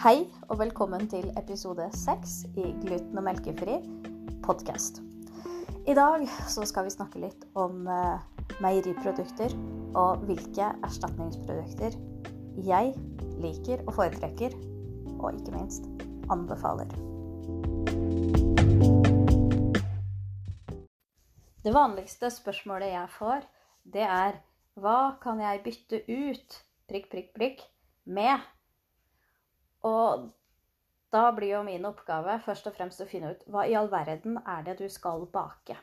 Hei og velkommen til episode seks i Gluten og melkefri podkast. I dag så skal vi snakke litt om eh, meieriprodukter og hvilke erstatningsprodukter jeg liker og foretrekker, og ikke minst anbefaler. Det vanligste spørsmålet jeg får, det er hva kan jeg bytte ut prikk, prikk, prikk med og da blir jo min oppgave først og fremst å finne ut hva i all verden er det du skal bake.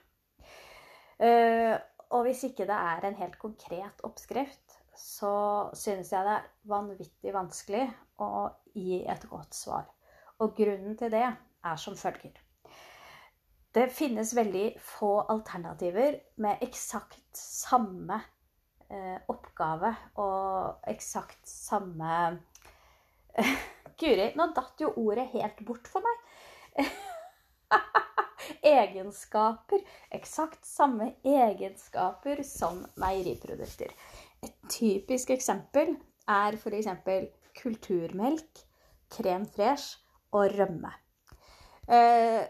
Uh, og hvis ikke det er en helt konkret oppskrift, så synes jeg det er vanvittig vanskelig å gi et godt svar. Og grunnen til det er som følger. Det finnes veldig få alternativer med eksakt samme uh, oppgave og eksakt samme Guri, nå datt jo ordet helt bort for meg. egenskaper. Eksakt samme egenskaper som meieriprodukter. Et typisk eksempel er f.eks. kulturmelk, krem fresh og rømme. Eh,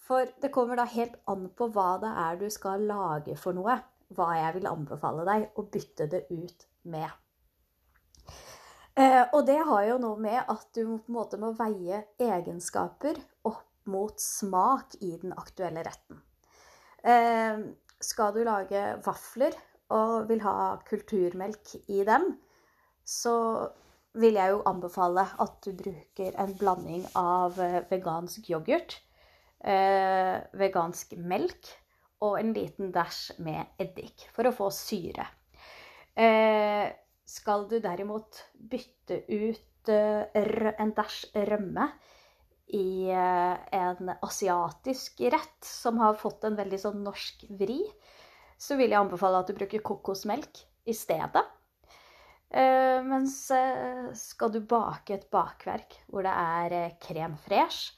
for det kommer da helt an på hva det er du skal lage for noe, hva jeg vil anbefale deg å bytte det ut med. Eh, og det har jo noe med at du på en måte må veie egenskaper opp mot smak i den aktuelle retten. Eh, skal du lage vafler og vil ha kulturmelk i dem, så vil jeg jo anbefale at du bruker en blanding av eh, vegansk yoghurt, eh, vegansk melk og en liten dæsj med eddik for å få syre. Eh, skal du derimot bytte ut eh, en dæsj rømme i eh, en asiatisk rett som har fått en veldig sånn norsk vri, så vil jeg anbefale at du bruker kokosmelk i stedet. Eh, mens skal du bake et bakverk hvor det er krem fresh,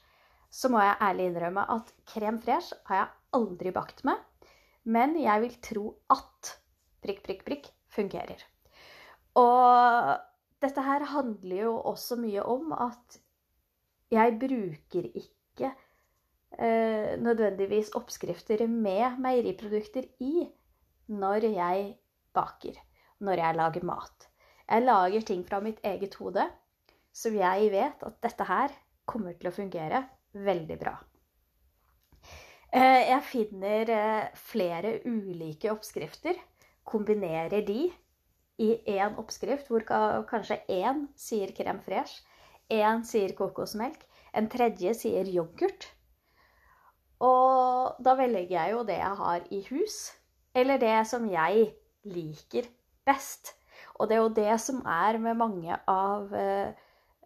så må jeg ærlig innrømme at krem fresh har jeg aldri bakt med. Men jeg vil tro at prikk, prikk, prikk fungerer. Og dette her handler jo også mye om at jeg bruker ikke eh, nødvendigvis oppskrifter med meieriprodukter i når jeg baker, når jeg lager mat. Jeg lager ting fra mitt eget hode, så jeg vet at dette her kommer til å fungere veldig bra. Eh, jeg finner eh, flere ulike oppskrifter, kombinerer de i én oppskrift hvor kanskje én sier krem fresh, én sier kokosmelk, en tredje sier yoghurt. Og da velger jeg jo det jeg har i hus, eller det som jeg liker best. Og det er jo det som er med mange av eh,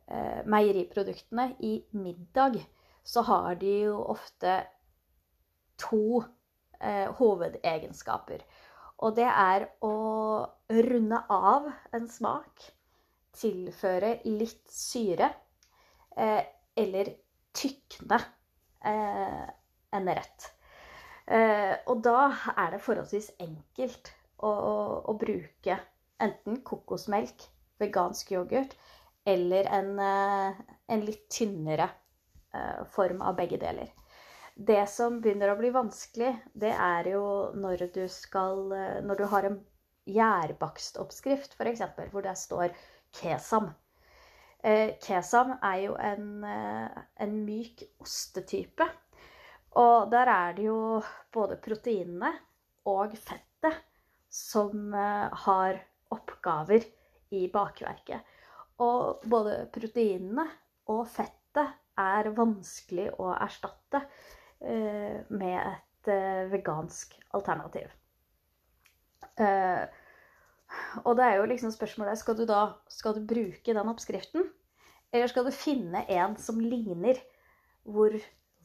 eh meieriproduktene. I middag så har de jo ofte to eh, hovedegenskaper. Og det er å runde av en smak, tilføre litt syre, eh, eller tykne eh, en rett. Eh, og da er det forholdsvis enkelt å, å, å bruke enten kokosmelk, vegansk yoghurt eller en, eh, en litt tynnere eh, form av begge deler. Det som begynner å bli vanskelig, det er jo når du skal Når du har en gjærbakoppskrift, f.eks., hvor det står kesam. Eh, kesam er jo en, eh, en myk ostetype. Og der er det jo både proteinene og fettet som eh, har oppgaver i bakverket. Og både proteinene og fettet er vanskelig å erstatte Eh, med et vegansk alternativ. Eh, og det er jo liksom spørsmålet skal du da skal du bruke den oppskriften, eller skal du finne en som ligner, hvor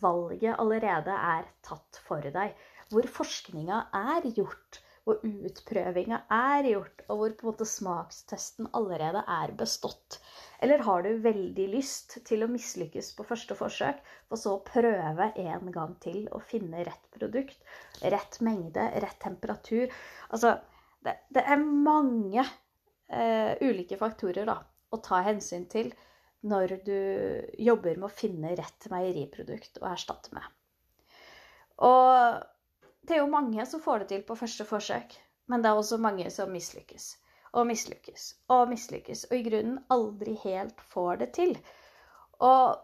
valget allerede er tatt for deg, hvor forskninga er gjort, hvor utprøvinga er gjort, og hvor på en måte smakstesten allerede er bestått? Eller har du veldig lyst til å mislykkes på første forsøk, og så prøve en gang til å finne rett produkt, rett mengde, rett temperatur? Altså, det, det er mange eh, ulike faktorer da, å ta hensyn til når du jobber med å finne rett meieriprodukt å erstatte med. Og det er jo mange som får det til på første forsøk, men det er også mange som mislykkes. Og mislykkes og mislykkes, og i grunnen aldri helt får det til. Og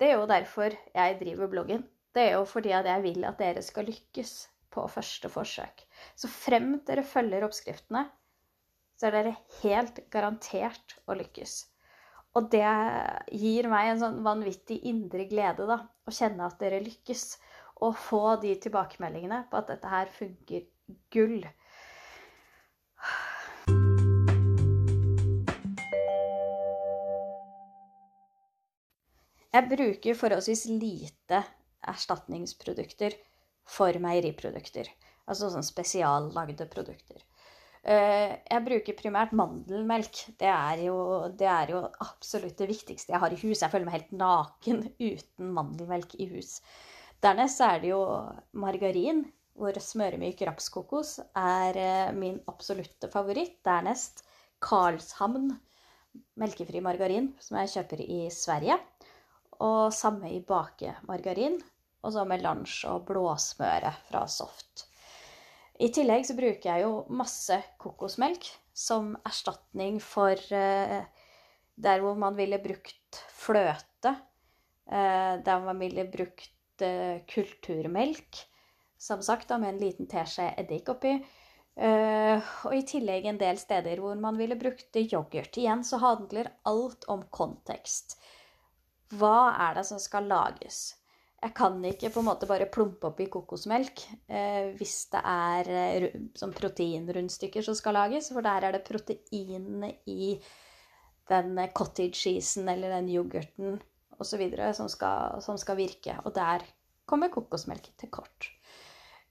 det er jo derfor jeg driver bloggen. Det er jo fordi at jeg vil at dere skal lykkes på første forsøk. Så frem dere følger oppskriftene, så er dere helt garantert å lykkes. Og det gir meg en sånn vanvittig indre glede, da, å kjenne at dere lykkes. Og få de tilbakemeldingene på at dette her funker gull. Jeg bruker forholdsvis lite erstatningsprodukter for meieriprodukter. Altså sånn spesiallagde produkter. Eh, jeg bruker primært mandelmelk. Det er, jo, det er, jo, absolutt det viktigste jeg har i hus. Jeg føler meg helt naken uten mandelmelk i hus. Dernest er det jo margarin, hvor smøremyk rapskokos er eh, min absolutte favoritt. Dernest Karlshamn melkefri margarin, som jeg kjøper i Sverige. Og samme i bakemargarin. Og så melange og blåsmøre fra Soft. I tillegg så bruker jeg jo masse kokosmelk som erstatning for eh, der hvor man ville brukt fløte. Eh, der man ville brukt kulturmelk, som sagt, da, med en liten teskje eddik oppi. Uh, og i tillegg en del steder hvor man ville brukt yoghurt. Igjen så handler alt om kontekst. Hva er det som skal lages? Jeg kan ikke på en måte bare plumpe oppi kokosmelk uh, hvis det er uh, som proteinrundstykker som skal lages, for der er det proteinene i den cottage cheesen eller den yoghurten osv. Som, skal, som skal virke. Og der kommer kokosmelk til kort.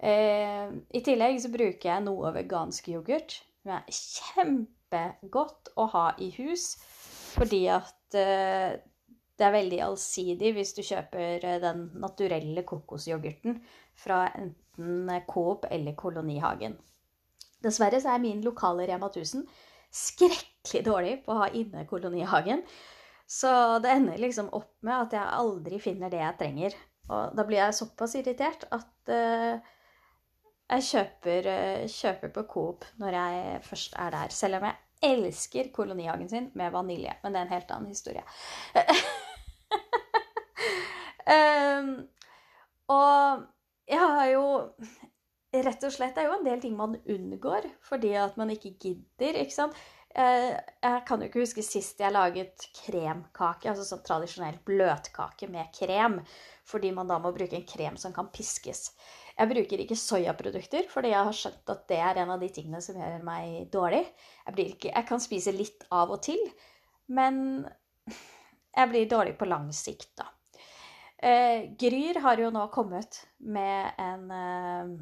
Eh, I tillegg så bruker jeg noe vegansk yoghurt, som er kjempegodt å ha i hus, fordi at eh, det er veldig allsidig hvis du kjøper eh, den naturelle kokosyoghurten fra enten Coop eller Kolonihagen. Dessverre så er min lokale Rema 1000 skrekkelig dårlig på å ha inne Kolonihagen. Så det ender liksom opp med at jeg aldri finner det jeg trenger. Og da blir jeg såpass irritert at uh, jeg kjøper, uh, kjøper, på Coop når jeg først er der. Selv om jeg elsker kolonihagen sin med vanilje. Men det er en helt annen historie. um, og jeg har jo Rett og slett det er jo en del ting man unngår fordi at man ikke gidder. ikke sant? Eh, jeg kan jo ikke huske sist jeg laget kremkake, altså sånn tradisjonell bløtkake med krem, fordi man da må bruke en krem som kan piskes. Jeg bruker ikke soyaprodukter, fordi jeg har skjønt at det er en av de tingene som gjør meg dårlig. Jeg, ikke, jeg kan spise litt av og til, men jeg blir dårlig på lang sikt, da. Eh, Gryr har jo nå kommet med en eh,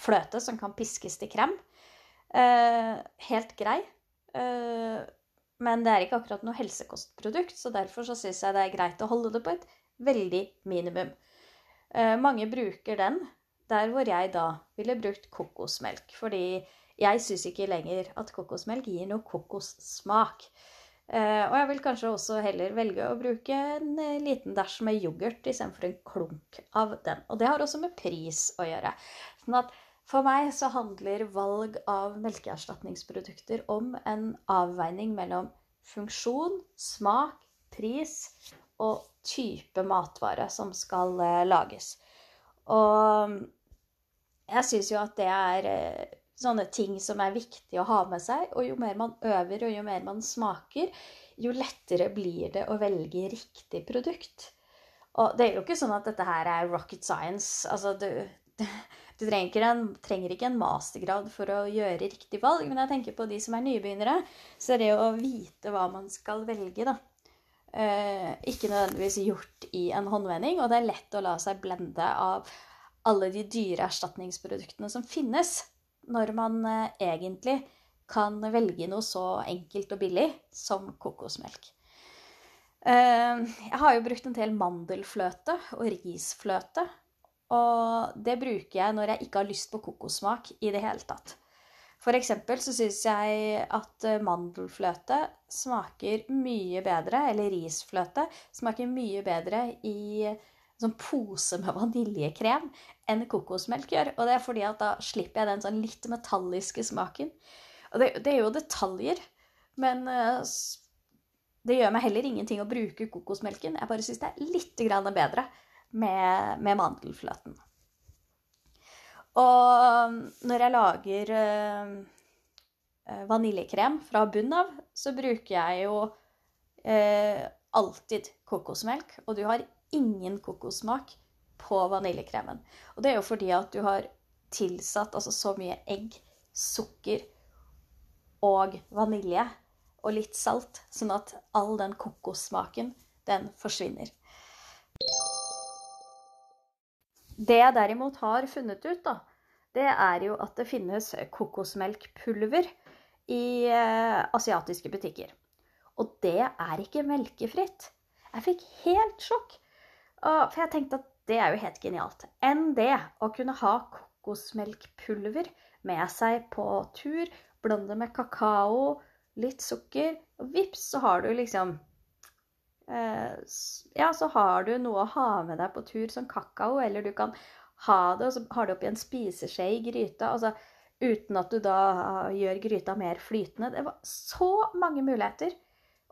fløte som kan piskes til krem. Eh, helt grei. Eh, men det er ikke akkurat noe helsekostprodukt, så derfor så syns jeg det er greit å holde det på et veldig minimum. Eh, mange bruker den der hvor jeg da ville brukt kokosmelk. Fordi jeg syns ikke lenger at kokosmelk gir noe kokossmak. Og jeg vil kanskje også heller velge å bruke en liten dæsj med yoghurt istedenfor en klunk av den. Og det har også med pris å gjøre. Sånn at for meg så handler valg av melkeerstatningsprodukter om en avveining mellom funksjon, smak, pris og type matvare som skal eh, lages. Og jeg syns jo at det er sånne ting som er viktig å ha med seg. Og jo mer man øver, og jo mer man smaker, jo lettere blir det å velge riktig produkt. Og det er jo ikke sånn at dette her er rocket science. Altså, du, du trenger, en, trenger ikke en mastergrad for å gjøre riktig valg, men jeg tenker på de som er nybegynnere, så er det å vite hva man skal velge, da. Eh, ikke nødvendigvis gjort i en håndvending, og det er lett å la seg blende av alle de dyre erstatningsproduktene som finnes når man eh, egentlig kan velge noe så enkelt og billig som kokosmelk. Eh, jeg har jo brukt en del mandelfløte og risfløte. Og det bruker jeg når jeg ikke har lyst på kokossmak i det hele tatt. For eksempel så syns jeg at eh, mandelfløte smaker mye bedre, eller risfløte smaker mye bedre i sånn pose med vaniljekrem enn kokosmelk gjør. Og det er fordi at da slipper jeg den sånn litt metalliske smaken. Og det, det er jo detaljer, men uh, det gjør meg heller ingenting å bruke kokosmelken. Jeg bare syns det er litt bedre med, med mandelfløten. Og når jeg lager eh, vaniljekrem fra bunnen av, så bruker jeg jo øh, alltid kokosmelk. Og du har ingen kokossmak på vaniljekremen. Og det er jo fordi at du har tilsatt altså så mye egg, sukker og vanilje og litt salt, sånn at all den kokossmaken, den forsvinner. Det jeg derimot har funnet ut, da, det er jo at det finnes kokosmelkpulver i eh, asiatiske butikker. Og det er ikke melkefritt. Jeg fikk helt sjokk. For jeg tenkte at det er jo helt genialt. Enn det å kunne ha kokosmelkpulver med seg på tur, blande med kakao, litt sukker, og vips, så har du liksom ja, så har du noe å ha med deg på tur som kakao, eller du kan ha det, og så har du oppi en spiseskje i gryta. altså Uten at du da gjør gryta mer flytende. Det var så mange muligheter.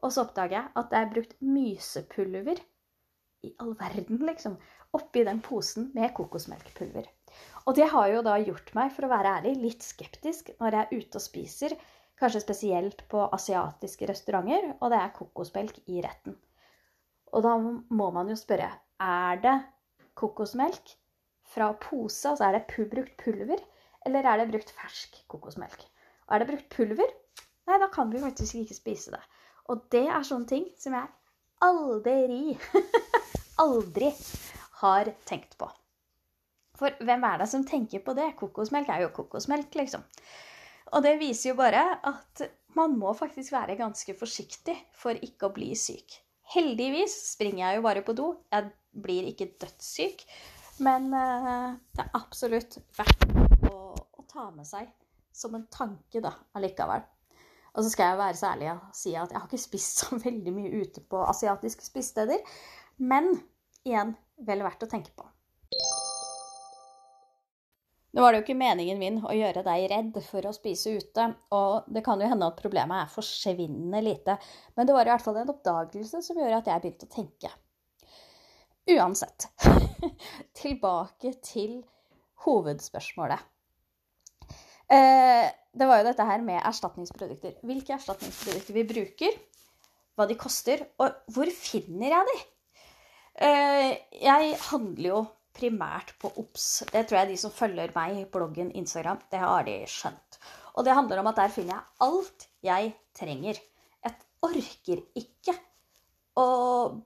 Og så oppdager jeg at det er brukt mysepulver i all verden, liksom, oppi den posen med kokosmelkpulver. Og det har jo da gjort meg, for å være ærlig, litt skeptisk når jeg er ute og spiser, kanskje spesielt på asiatiske restauranter, og det er kokosmelk i retten. Og da må man jo spørre er det kokosmelk fra pose, altså er det brukt pulver, eller er det brukt fersk kokosmelk? Og er det brukt pulver, nei, da kan vi faktisk ikke spise det. Og det er sånne ting som jeg aldri, aldri har tenkt på. For hvem er det som tenker på det? Kokosmelk er jo kokosmelk, liksom. Og det viser jo bare at man må faktisk være ganske forsiktig for ikke å bli syk. Heldigvis springer jeg jo bare på do. Jeg blir ikke dødssyk. Men uh, det er absolutt verdt å, å, ta med seg som en tanke, da, allikevel. Og så skal jeg være så ærlig og si at jeg har ikke spist så veldig mye ute på asiatiske spisesteder. Men igjen vel verdt å tenke på. Nå var det jo ikke meningen min å gjøre deg redd for å spise ute, og det kan jo hende at problemet er forsvinnende lite, men det var i hvert fall en oppdagelse som gjør at jeg begynte å tenke. Uansett, tilbake til hovedspørsmålet. Eh, det var jo dette her med erstatningsprodukter. Hvilke erstatningsprodukter vi bruker, hva de koster, og hvor finner jeg de? Eh, jeg handler jo primært på OBS. Det tror jeg de som følger meg i bloggen Instagram, det har de skjønt. Og det handler om at der finner jeg alt jeg trenger. Jeg orker ikke å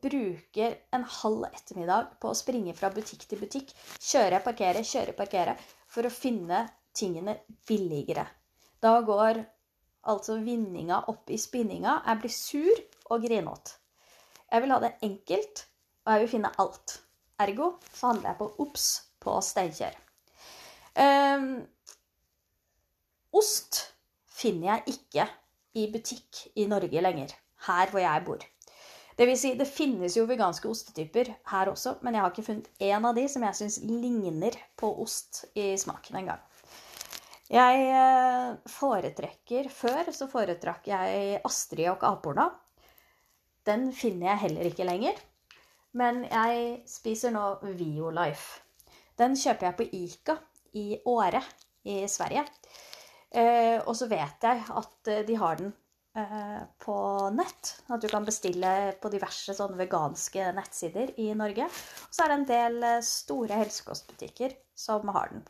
bruke en halv ettermiddag på å springe fra butikk til butikk, kjøre, parkere, kjøre, parkere, for å finne tingene billigere. Da går altså vinninga opp i spinninga. Jeg blir sur og grinete. Jeg vil ha det enkelt, og jeg vil finne alt. Ergo så handler jeg på Obs på Steinkjer. Um, ost finner jeg ikke i butikk i Norge lenger, her hvor jeg bor. Det vil si, det finnes jo veganske ostetyper her også, men jeg har ikke funnet én av de som jeg syns ligner på ost i smaken engang. Jeg eh, foretrekker Før så foretrakk jeg Astrid og aporna. Den finner jeg heller ikke lenger. Men jeg spiser nå Violife. Den kjøper jeg på Ica i Åre i Sverige. Eh, og så vet jeg at eh, de har den eh, på nett. At du kan bestille på diverse sånne veganske nettsider i Norge. Og så er det en del eh, store helsekostbutikker som har den.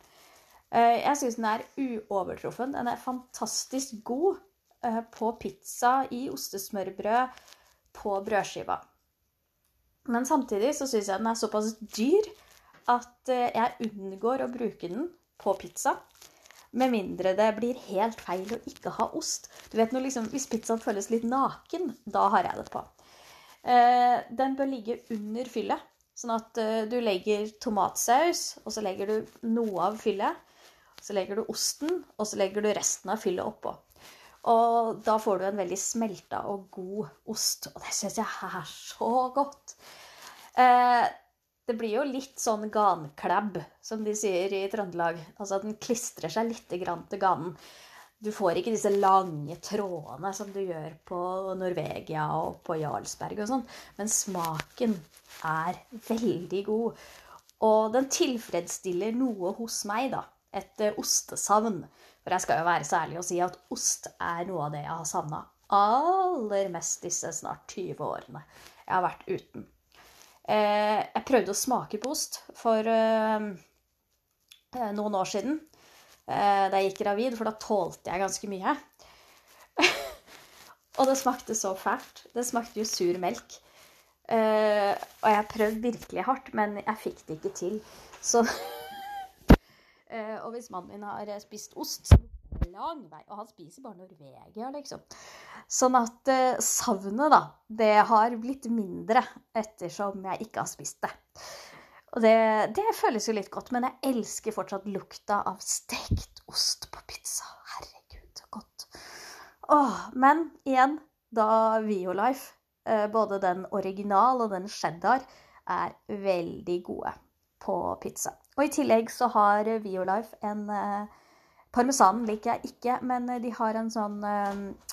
Eh, jeg syns den er uovertruffen. Den er fantastisk god eh, på pizza, i ostesmørbrød, på brødskiva. Men samtidig så syns jeg den er såpass dyr at eh, jeg unngår å bruke den på pizza. Med mindre det blir helt feil å ikke ha ost. Du vet når liksom, Hvis pizzaen føles litt naken, da har jeg det på. Eh, den bør ligge under fyllet. Sånn at eh, du legger tomatsaus, og så legger du noe av fyllet. Så legger du osten, og så legger du resten av fyllet oppå. Og da får du en veldig smelta og god ost. Og det syns jeg er så godt. Eh, det blir jo litt sånn ganklæbb, som de sier i Trøndelag. Altså at den klistrer seg litt til ganen. Du får ikke disse lange trådene som du gjør på Norvegia og på Jarlsberg og sånn, men smaken er veldig god. Og den tilfredsstiller noe hos meg, da. Et uh, ostesavn. For jeg skal jo være så ærlig og si at ost er noe av det jeg har savna aller mest disse snart 20 årene jeg har vært uten. Eh, jeg prøvde å smake på ost for eh, noen år siden da jeg gikk gravid, for da tålte jeg ganske mye. og det smakte så fælt. Det smakte jo sur melk. Og jeg prøvde virkelig hardt, men jeg fikk det ikke til. Så Og hvis mannen min har spist ost, lang vei. Og han spiser bare Norvegia, liksom. Sånn at uh, savnet, da, det har blitt mindre ettersom jeg ikke har spist det. Og det, det føles jo litt godt, men jeg elsker fortsatt lukta av stekt ost på pizza. Herregud, så godt. Åh, men igjen, da Violife Eh, både den original og den cheddar er veldig gode på pizza. Og i tillegg så har Violife en eh, Parmesanen liker jeg ikke, men de har en sånn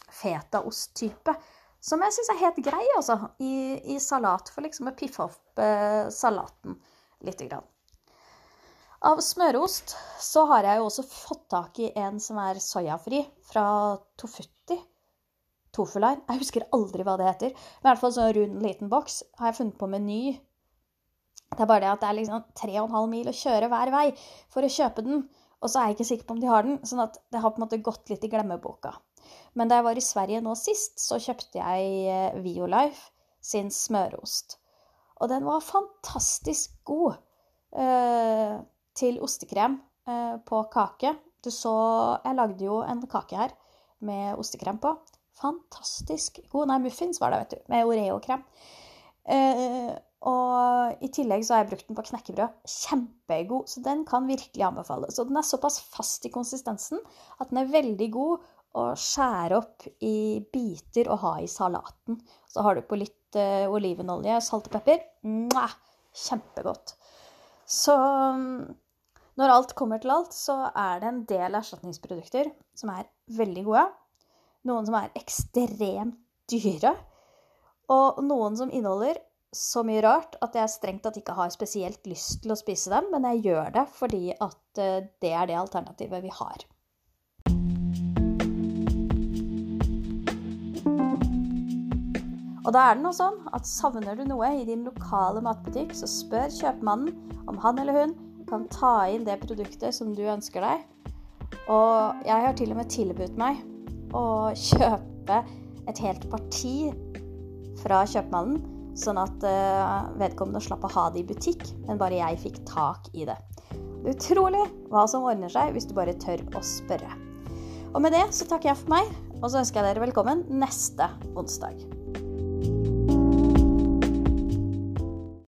fetaosttype, som jeg syns er helt grei, altså, i, i, salat. For liksom å piffe opp eh, salaten lite grann. Av smørost så har jeg jo også fått tak i en som er soyafri, fra Tofutti tofuline. Jeg husker aldri hva det heter. Men i hvert fall sånn rund, liten boks har jeg funnet på Meny. Det er bare det at det er liksom 3,5 mil å kjøre hver vei for å kjøpe den. Og så er jeg ikke sikker på om de har den, sånn at det har på en måte gått litt i glemmeboka. Men da jeg var i Sverige nå sist, så kjøpte jeg eh, Violife sin smørost. Og den var fantastisk god eh, til ostekrem eh, på kake. Du så Jeg lagde jo en kake her med ostekrem på. Fantastisk god. Nei, muffins var det, vet du. Med Oreo-krem. Eh, og i tillegg så har jeg brukt den på knekkebrød. Kjempegod. Så den kan virkelig anbefales. Og den er såpass fast i konsistensen at den er veldig god å skjære opp i biter og ha i salaten. Så har du på litt uh, olivenolje, salt og pepper. Mwah! Kjempegodt. Så når alt kommer til alt, så er det en del erstatningsprodukter som er veldig gode noen som er ekstremt dyre, og noen som inneholder så mye rart at jeg strengt tatt ikke har spesielt lyst til å spise dem, men jeg gjør det fordi at eh, det er det alternativet vi har. Og da er det nå sånn at savner du noe i din lokale matbutikk, så spør kjøpmannen om han eller hun kan ta inn det produktet som du ønsker deg. Og jeg har til og med tilbudt meg å kjøpe et helt parti fra kjøpmannen, sånn at uh, vedkommende slapp å ha det i butikk, men bare jeg fikk tak i det. Utrolig hva som ordner seg hvis du bare tør å spørre. Og med det så takker jeg for meg, og så ønsker jeg dere velkommen neste onsdag.